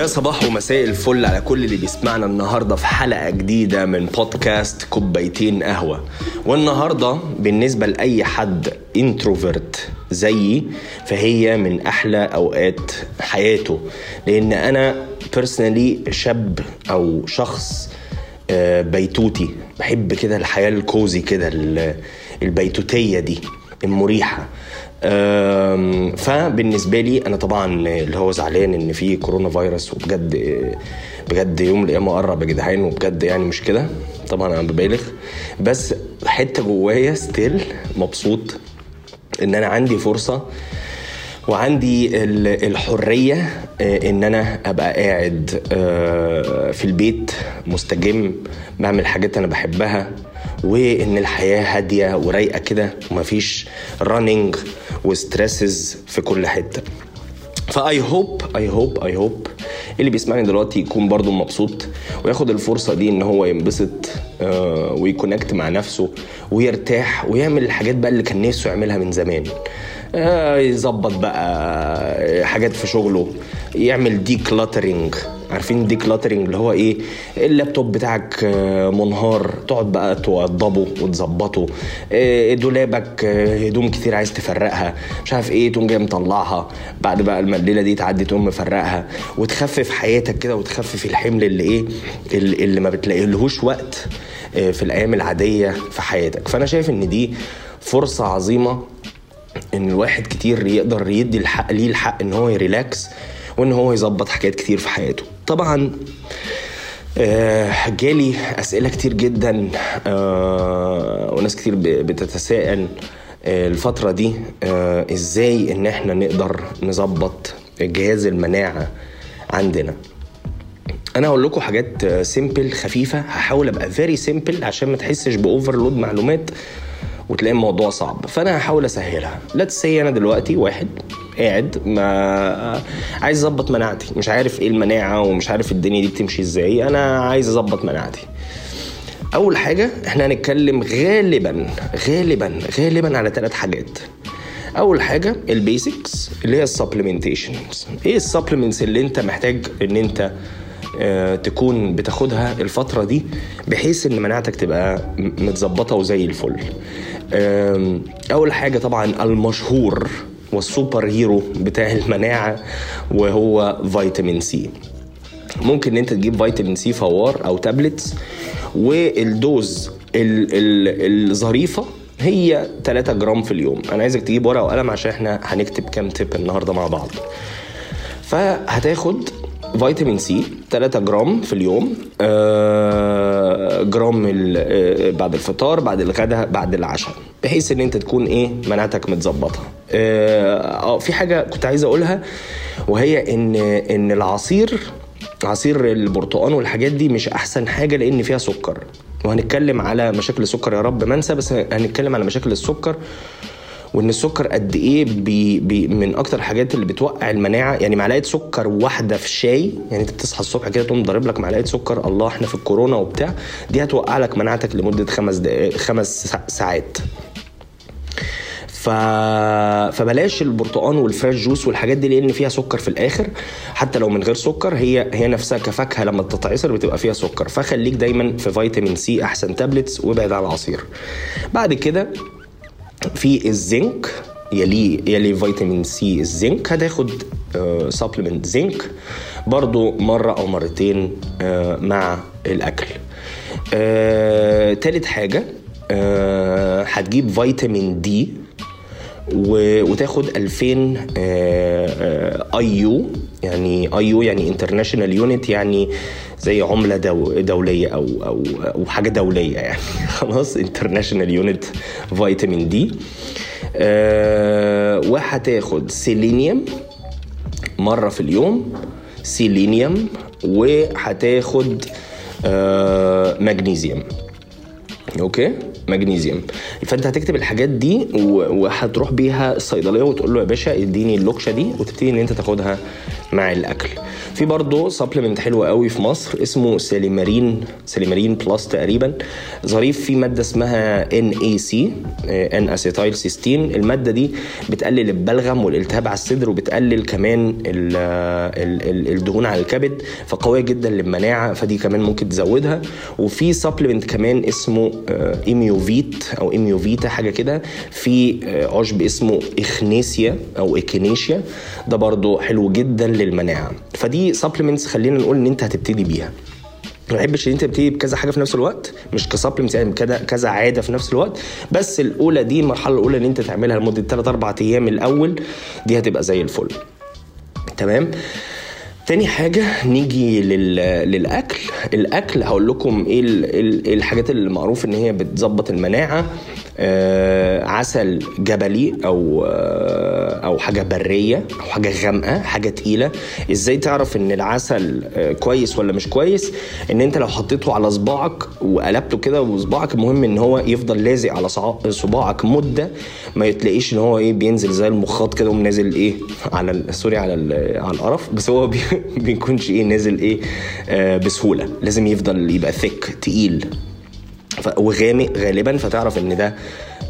يا صباح ومساء الفل على كل اللي بيسمعنا النهارده في حلقة جديدة من بودكاست كوبايتين قهوة. والنهاردة بالنسبة لأي حد introvert زيي فهي من أحلى أوقات حياته. لأن أنا personally شاب أو شخص آه، بيتوتي. بحب كده الحياة ال cozy كده ال- البيتوتية دي المريحة. فبالنسبة لي أنا طبعا اللي هو زعلان إن في كورونا فيروس وبجد بجد يوم من الأيام قرب يا جدعان وبجد يعني مش كده. طبعا أنا ببالغ. بس حتة جوايا ستيل مبسوط إن أنا عندي فرصة وعندي ال- الحرية آه، إن أنا أبقى قاعد آه، في البيت مستجم بعمل حاجات أنا بحبها وإن الحياة هادية ورايقة كده ومفيش running و stresses في كل حتة. ف I hope I hope I hope اللي بيسمعني دلوقتي يكون برضو مبسوط وياخد الفرصة دي إن هو ينبسط آه، وي connect مع نفسه ويرتاح ويعمل الحاجات بقى اللي كان نفسه يعملها من زمان. آه، يظبط بقى حاجات في شغله يعمل decluttering عارفين decluttering اللي هو إيه؟ اللابتوب بتاعك آه، منهار. تقعد بقى توضبه وتظبطه. آه، دولابك آه، هدوم كتير عايز تفرقها. مش عارف إيه تقوم جاي مطلعها. بعد بقى ما الليلة دي تعدي تقوم مفرقها. وتخفف حياتك كده وتخفف الحمل اللي إيه؟ اللي ما بتلاقي لهوش وقت في الأيام العادية في حياتك. فأنا شايف إن دي فرصة عظيمة إن الواحد كتير يقدر يدي الحق ليه الحق إن هو يريلاكس وإن هو يظبط حاجات كتير في حياته. طبعا آه، جالي أسئلة كتير جدا آه، وناس كتير بتتساءل آه، الفترة دي إزاي إن إحنا نقدر نظبط جهاز المناعة عندنا. أنا هقول لكم حاجات simple خفيفة هحاول أبقى very simple عشان ما تحسش ب overload معلومات. وتلاقي الموضوع صعب. فأنا هحاول أسهلها. Let's say أنا دلوقتي واحد قاعد ما عايز اظبط مناعتي. مش عارف إيه المناعة ومش عارف الدنيا دي بتمشي إزاي. أنا عايز أظبط مناعتي. أول حاجة إحنا هنتكلم غالبا غالبا غالبا على ثلاث حاجات. أول حاجة ال basics اللي هي ال supplementations إيه ال supplements اللي أنت محتاج إن أنت تكون بتاخدها الفترة دي بحيث إن مناعتك تبقى متظبطة وزي الفل. أول حاجة طبعا المشهور وال super hero بتاع المناعة وهو فيتامين C. ممكن إن أنت تجيب فيتامين C فوار أو tablets وال dose ال- ال- الظريفة هي 3 جرام في اليوم. أنا عايزك تجيب ورقة وقلم عشان إحنا هنكتب كام تip النهارده مع بعض. فهتاخد فيتامين C 3 جرام في اليوم آه، جرام آه، بعد الفطار بعد الغداء بعد العشاء بحيث إن أنت تكون إيه مناعتك متظبطة. آه آه، في حاجة كنت عايز أقولها وهي إن إن العصير عصير البرتقال والحاجات دي مش أحسن حاجة لأن فيها سكر. وهنتكلم على مشاكل السكر يا رب ما انسى بس هنتكلم على مشاكل السكر وإن السكر قد إيه بي بي من أكتر الحاجات اللي بتوقع المناعة. يعني معلقة سكر واحدة في الشاي يعني أنت بتصحى الصبح كده تقوم ضارب لك معلقة سكر الله إحنا في الكورونا وبتاع دي هتوقع لك مناعتك لمدة خمس دقائق خمس سا- ساعات. ف... فبلاش البرتقال وال fresh juice والحاجات دي لأن فيها سكر في الآخر. حتى لو من غير سكر هي هي نفسها كفاكهة لما تتعصر بتبقى فيها سكر. فخليك دايما في فيتامين C أحسن tablets وابعد عن العصير. بعد كده في الزنك يلي يلي فيتامين C الزنك. هتاخد supplement زنك برضو مرة أو مرتين آه، مع الأكل. آه، تالت حاجة آه، هتجيب فيتامين D وتاخد 2000 IU يعني IU يعني international unit يعني زي عملة دو دولية أو أو أو حاجة دولية يعني. خلاص international unit فيتامين D وهتاخد سيلينيوم مرة في اليوم سيلينيوم وهتاخد آه، مغنيسيوم okay؟ مغنيسيوم فأنت هتكتب الحاجات دي وهتروح بيها الصيدليه وتقول له يا باشا اديني اللوكشة دي وتبتدي إن أنت تاخدها مع الأكل. في برضه supplement حلو قوي في مصر اسمه سيليمارين سيليمارين بلس تقريبا. ظريف فيه مادة اسمها NAC N-acetyl cysteine المادة دي بتقلل البلغم والالتهاب على الصدر وبتقلل كمان ال ال الدهون على الكبد فقوية جدا للمناعة فدي كمان ممكن تزودها. وفي supplement كمان اسمه Immuvit أو Immuvita حاجة كده. في عشب اسمه echinacea أو echinacea ده برضو حلو جدا للمناعة. فدي supplements خلينا نقول إن أنت هتبتدي بيها. ما بحبش إن أنت تبتدي بكذا حاجة في نفس الوقت مش ك supplement يعني كذا كذا عادة في نفس الوقت. بس الأولى دي المرحلة الأولى إن أنت تعملها لمدة 3 4 أيام الأول دي هتبقى زي الفل. تمام؟ تاني حاجة نيجي لل... للأكل. الأكل هقول لكم إيه ال... الحاجات اللي معروف إن هي بتظبط المناعة. عسل جبلي أو آه أو حاجة برية أو حاجة غامقة حاجة تقيلة. إزاي تعرف إن العسل آه كويس ولا مش كويس؟ إن أنت لو حطيته على صباعك وقلبته كده وصباعك المهم إن هو يفضل لازق على صباعك مدة ما تلاقيش إن هو إيه بينزل زي المخاط كده ونازل إيه على sorry على على القرف. بس هو بي بيكونش إيه نازل إيه آه بسهولة. لازم يفضل يبقى thick تقيل. وغامق غالبا فتعرف إن ده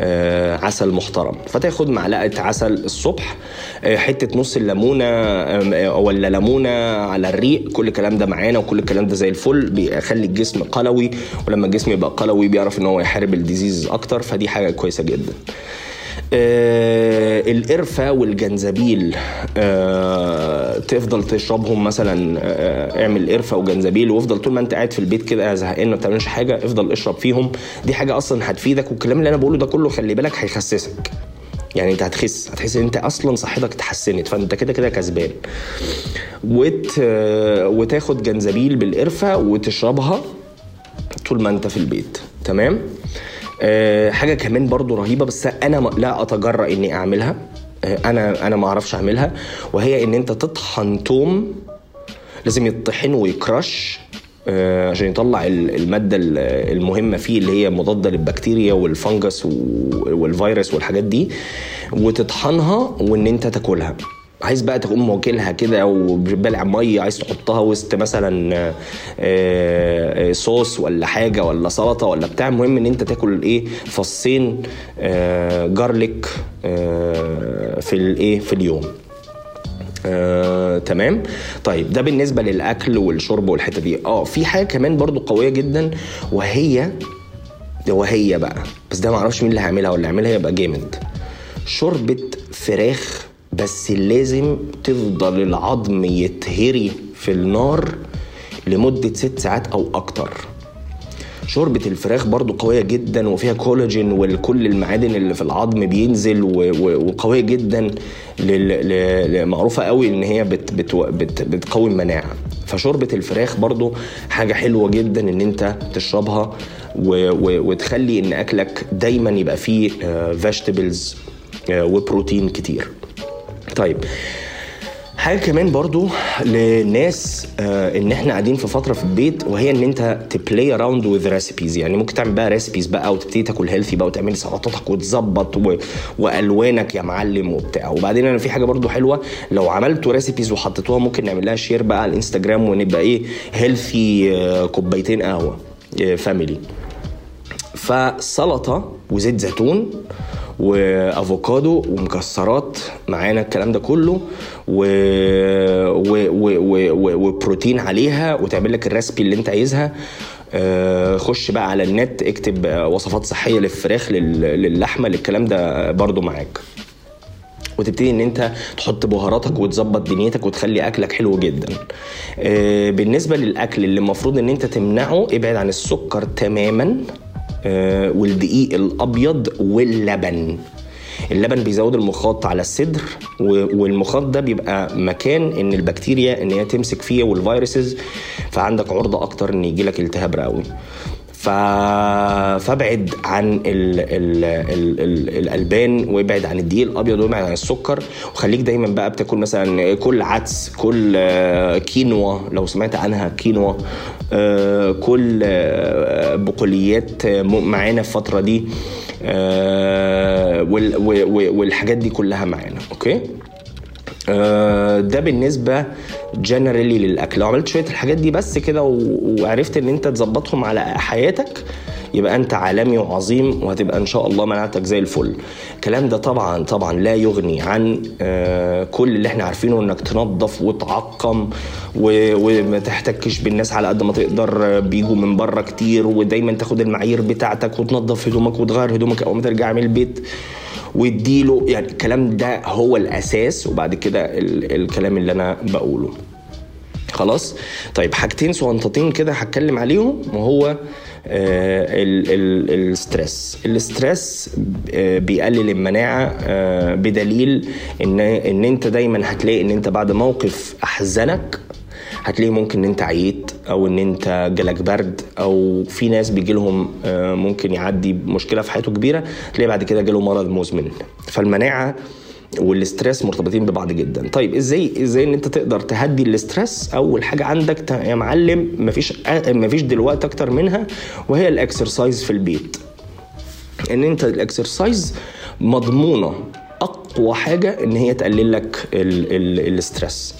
آه عسل محترم. فتاخد معلقة عسل الصبح آه حتة نص الليمونة آه ولا ليمونة على الريق كل الكلام ده معانا وكل الكلام ده زي الفل بيخلي الجسم قلوي. ولما الجسم يبقى قلوي بيعرف إن هو يحارب الديزيز أكتر فدي حاجة كويسة جدا. القرفة والجنزبيل آه تفضل تشربهم مثلا آه اعمل قرفة وجنزبيل وافضل طول ما انت قاعد في البيت كده زهقان ما بتعملش حاجة افضل اشرب فيهم. دي حاجة أصلا هتفيدك والكلام اللي أنا بقوله ده كله خلي بالك هيخسسك. يعني أنت هتخس هتحس إن أنت أصلا صحتك اتحسنت فأنت كده كده كسبان. وت... وتاخد جنزبيل بالقرفة وتشربها طول ما أنت في البيت. تمام؟ حاجة كمان برضو رهيبة بس أنا لا أتجرأ إني أعملها. أه أنا أنا ما أعرفش أعملها وهي إن أنت تطحن توم لازم يطحن ويكرش أه عشان يطلع المادة المهمة فيه اللي هي مضادة للبكتيريا والفنجس والفيروس والحاجات دي وتطحنها وإن أنت تاكلها. عايز بقى تقوم واكلها كده أو بلع مية عايز تحطها وسط مثلا صوص ولا حاجة ولا سلطة ولا بتاع المهم إن أنت تاكل إيه فصين جارليك في الايه في اليوم. آه، تمام؟ طيب ده بالنسبة للأكل والشرب والحتة دي. آه في حاجة كمان برضو قوية جدا وهي وهي بقى بس ده معرفش مين اللي هيعملها ولا يعملها يبقى جامد. شوربة فراخ بس لازم تفضل العظم يتهري في النار لمدة ست ساعات أو أكتر. شوربة الفراخ برضو قوية جدا وفيها كولاجين وكل المعادن اللي في العظم بينزل وقوية جدا معروفة قوي إن هي بت بت بت بتقوي المناعة. فشوربة الفراخ برضو حاجة حلوة جدا إن أنت تشربها وتخلي إن أكلك دايما يبقى فيه vegetables وبروتين كتير. طيب حاجة كمان برضو للناس آه إن إحنا قاعدين في فترة في البيت وهي إن أنت ت play around with recipes يعني ممكن تعمل بقى recipes بقى وتبتدي تاكل healthy بقى وتعمل سلطاتك وتظبط و... وألوانك يا معلم وبتاع. وبعدين أنا في حاجة برضو حلوة لو عملتوا recipes وحطيتوها ممكن نعمل لها share بقى على الانستجرام ونبقى إيه healthy آه كوبايتين قهوة آه family فسلطة وزيت زيتون وأفوكادو ومكسرات معانا الكلام ده كله و... و... و... و... وبروتين عليها وتعمل لك ال recipe اللي انت عايزها. خش بقى على النت اكتب وصفات صحية للفراخ لل... للحمة للكلام ده برضو معاك. وتبتدي إن أنت تحط بهاراتك وتظبط دنيتك وتخلي أكلك حلو جدا. بالنسبة للأكل اللي المفروض إن أنت تمنعه ابعد عن السكر تماما. آه والدقيق الأبيض واللبن. اللبن بيزود المخاط على الصدر والمخاط ده بيبقى مكان إن البكتيريا إن هي تمسك فيه والفيروسز. فعندك عرضة أكتر إن يجي لك التهاب رئوي. فابعد عن ال... ال... ال... ال... الألبان وابعد عن الدقيق الأبيض وابعد عن السكر. وخليك دايما بقى بتاكل مثلا كل عدس كل كينوا لو سمعت عنها كينوا كل بقوليات معانا الفترة دي والحاجات دي كلها معانا أوكي؟ آه، ده بالنسبة جنرالي للأكل. لو عملت شوية الحاجات دي بس كده وعرفت إن أنت تظبطهم على حياتك يبقى أنت عالمي وعظيم وهتبقى إن شاء الله مناعتك زي الفل. الكلام ده طبعا طبعا لا يغني عن آه، كل اللي إحنا عارفينه إنك تنظف وتعقم وما تحتكش بالناس على قد ما تقدر بيجوا من بره كتير ودايما تاخد المعايير بتاعتك وتنظف هدومك وتغير هدومك أول ما ترجع من البيت. واديله يعني الكلام ده هو الأساس وبعد كده الكلام اللي أنا بقوله. خلاص؟ طيب حاجتين صغنطتين كده هتكلم عليهم وهو آه، ال stress. ال stress آه، بيقلل المناعة آه، بدليل إن إن أنت دايما هتلاقي إن أنت بعد موقف احزنك هتلاقي ممكن إن أنت عييت أو إن أنت جالك برد أو في ناس بيجي لهم ممكن يعدي مشكلة في حياته كبيرة تلاقي بعد كده جاله مرض مزمن. فالمناعة وال stress مرتبطين ببعض جدا. طيب إزاي إزاي إن أنت تقدر تهدي ال stress اول حاجة عندك؟ يا معلم مفيش مفيش دلوقتي أكتر منها وهي ال exercise في البيت. إن أنت ال exercise مضمونة أقوى حاجة إن هي تقلل لك ال stress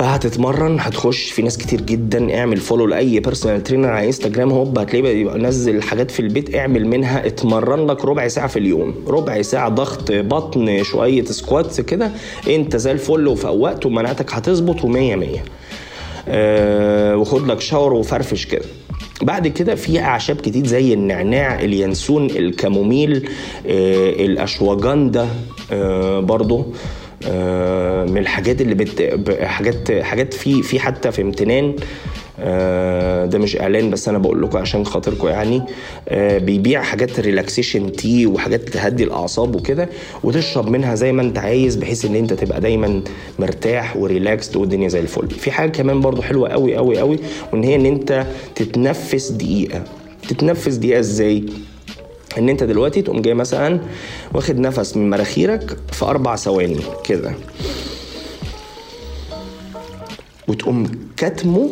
فهتتمرن هتخش. في ناس كتير جدا اعمل follow لأي personal trainer على انستجرام هوب هتلاقيه يبقى نزل حاجات في البيت اعمل منها اتمرن لك ربع ساعة في اليوم. ربع ساعة ضغط بطن شوية squats كده. انت زي الفل وفوقت ومناعتك هتظبط و100 100 أه وخد لك shower وفرفش كده. بعد كده في اعشاب كتير زي النعناع اليانسون ال chamomile آه الأشواجندا آه برضو. من الحاجات اللي بت... حاجات حاجات في في حتى في امتنان آه، ده مش إعلان بس أنا بقول لكم عشان خاطركم يعني آه، بيبيع حاجات relaxation tea وحاجات تهدي الأعصاب وكده وتشرب منها زي ما أنت عايز بحيث إن أنت تبقى دايما مرتاح وريلاكسد والدنيا زي الفل. في حاجة كمان برضو حلوة قوي قوي قوي وإن هي إن أنت تتنفس دقيقة. تتنفس دقيقة إزاي؟ ان انت دلوقتي تقوم جاي مثلا واخد نفس من مناخيرك في أربع ثواني كده. وتقوم كاتمه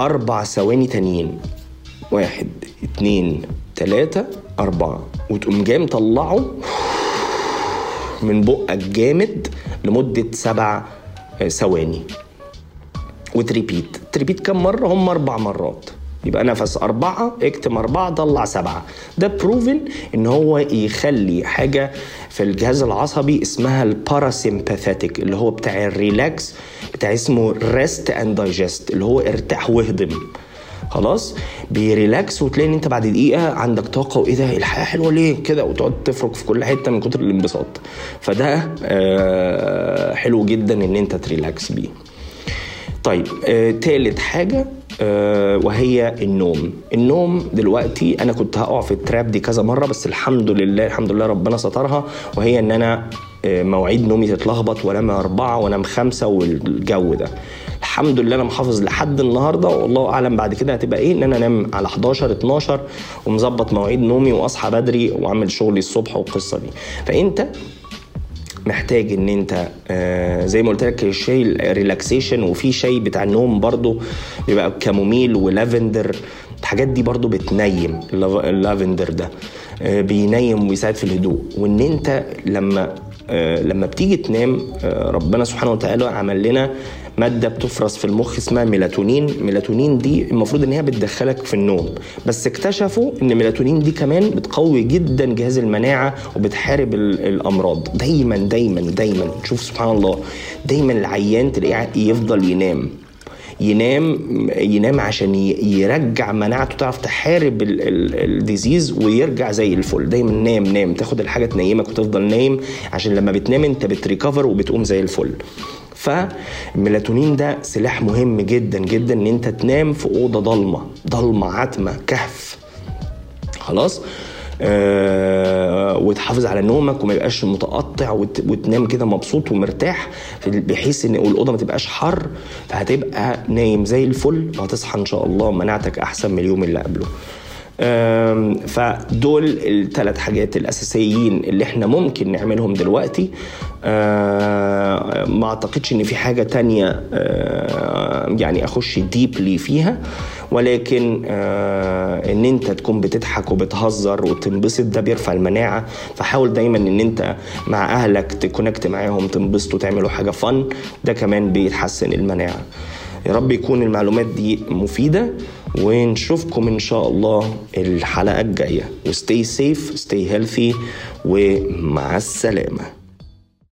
أربع ثواني تانيين. واحد اتنين تلاتة أربعة. وتقوم جاي مطلعه من بقك جامد لمدة سبع ثواني. وت repeat. ت repeat كم مرة؟ هم أربع مرات. يبقى نفس أربعة اكتم أربعة طلع سبعة. ده proven إن هو يخلي حاجة في الجهاز العصبي اسمها ال parasympathetic اللي هو بتاع ال relax بتاع اسمه rest and digest اللي هو ارتاح واهضم. خلاص؟ بي relax وتلاقي إن أنت بعد دقيقة عندك طاقة وإيه ده؟ الحياة حلوة ليه؟ كده وتقعد تفرك في كل حتة من كتر الانبساط. فده آه حلو جدا إن أنت تريلاكس بيه. طيب آه تالت حاجة وهي النوم. النوم دلوقتي أنا كنت هقع في التراب دي كذا مرة بس الحمد لله الحمد لله ربنا سترها وهي إن أنا آه، مواعيد نومي تتلخبط وأنام أربعة وأنام خمسة والجو ده. الحمد لله أنا محافظ لحد النهارده والله أعلم بعد كده هتبقى إيه إن أنا أنام على 11 12 ومظبط مواعيد نومي وأصحى بدري وأعمل شغلي الصبح والقصة دي. فأنت محتاج إن أنت آه زي ما قلت لك الشاي relaxation وفي شاي بتاع النوم برضو بيبقى chamomile و lavender. الحاجات دي برضو بتنيم اللافندر ده آه بينيم ويساعد في الهدوء. وإن أنت لما آه لما بتيجي تنام ربنا سبحانه وتعالى عمل لنا مادة بتفرز في المخ اسمها melatonin. melatonin دي المفروض إن هي بتدخلك في النوم. بس اكتشفوا إن ميلاتونين دي كمان بتقوي جدا جهاز المناعة وبتحارب الأمراض. دايما دايما دايما. شوف سبحان الله. دايما العيان تلاقيه يفضل ينام. ينام ينام عشان يرجع مناعته تعرف تحارب الديزيز ويرجع زي الفل. دايما نام نام. تاخد الحاجة تنيمك وتفضل نايم. عشان لما بتنام أنت بتريكفر وبتقوم زي الفل. فالميلاتونين ده سلاح مهم جدا جدا إن أنت تنام في أوضة ضلمة ضلمة عتمه كهف. خلاص؟ آه وتحافظ على نومك وما يبقاش متقطع وت... وتنام كده مبسوط ومرتاح بحيث إن الأوضة ما تبقاش حر فهتبقى نايم زي الفل وهتصحى إن شاء الله مناعتك أحسن من اليوم اللي قبله. فدول الثلاث حاجات الأساسيين اللي إحنا ممكن نعملهم دلوقتي. ما أعتقدش إن في حاجة تانية يعني أخش deeply فيها ولكن آه إن أنت تكون بتضحك وبتهزر وتنبسط ده بيرفع المناعة. فحاول دايما إن أنت مع أهلك ت connect معاهم تنبسطوا تعملوا حاجة fun ده كمان بيتحسن المناعة. يا رب يكون المعلومات دي مفيدة. ونشوفكم إن شاء الله الحلقة الجاية. و stay safe stay healthy ومع السلامة.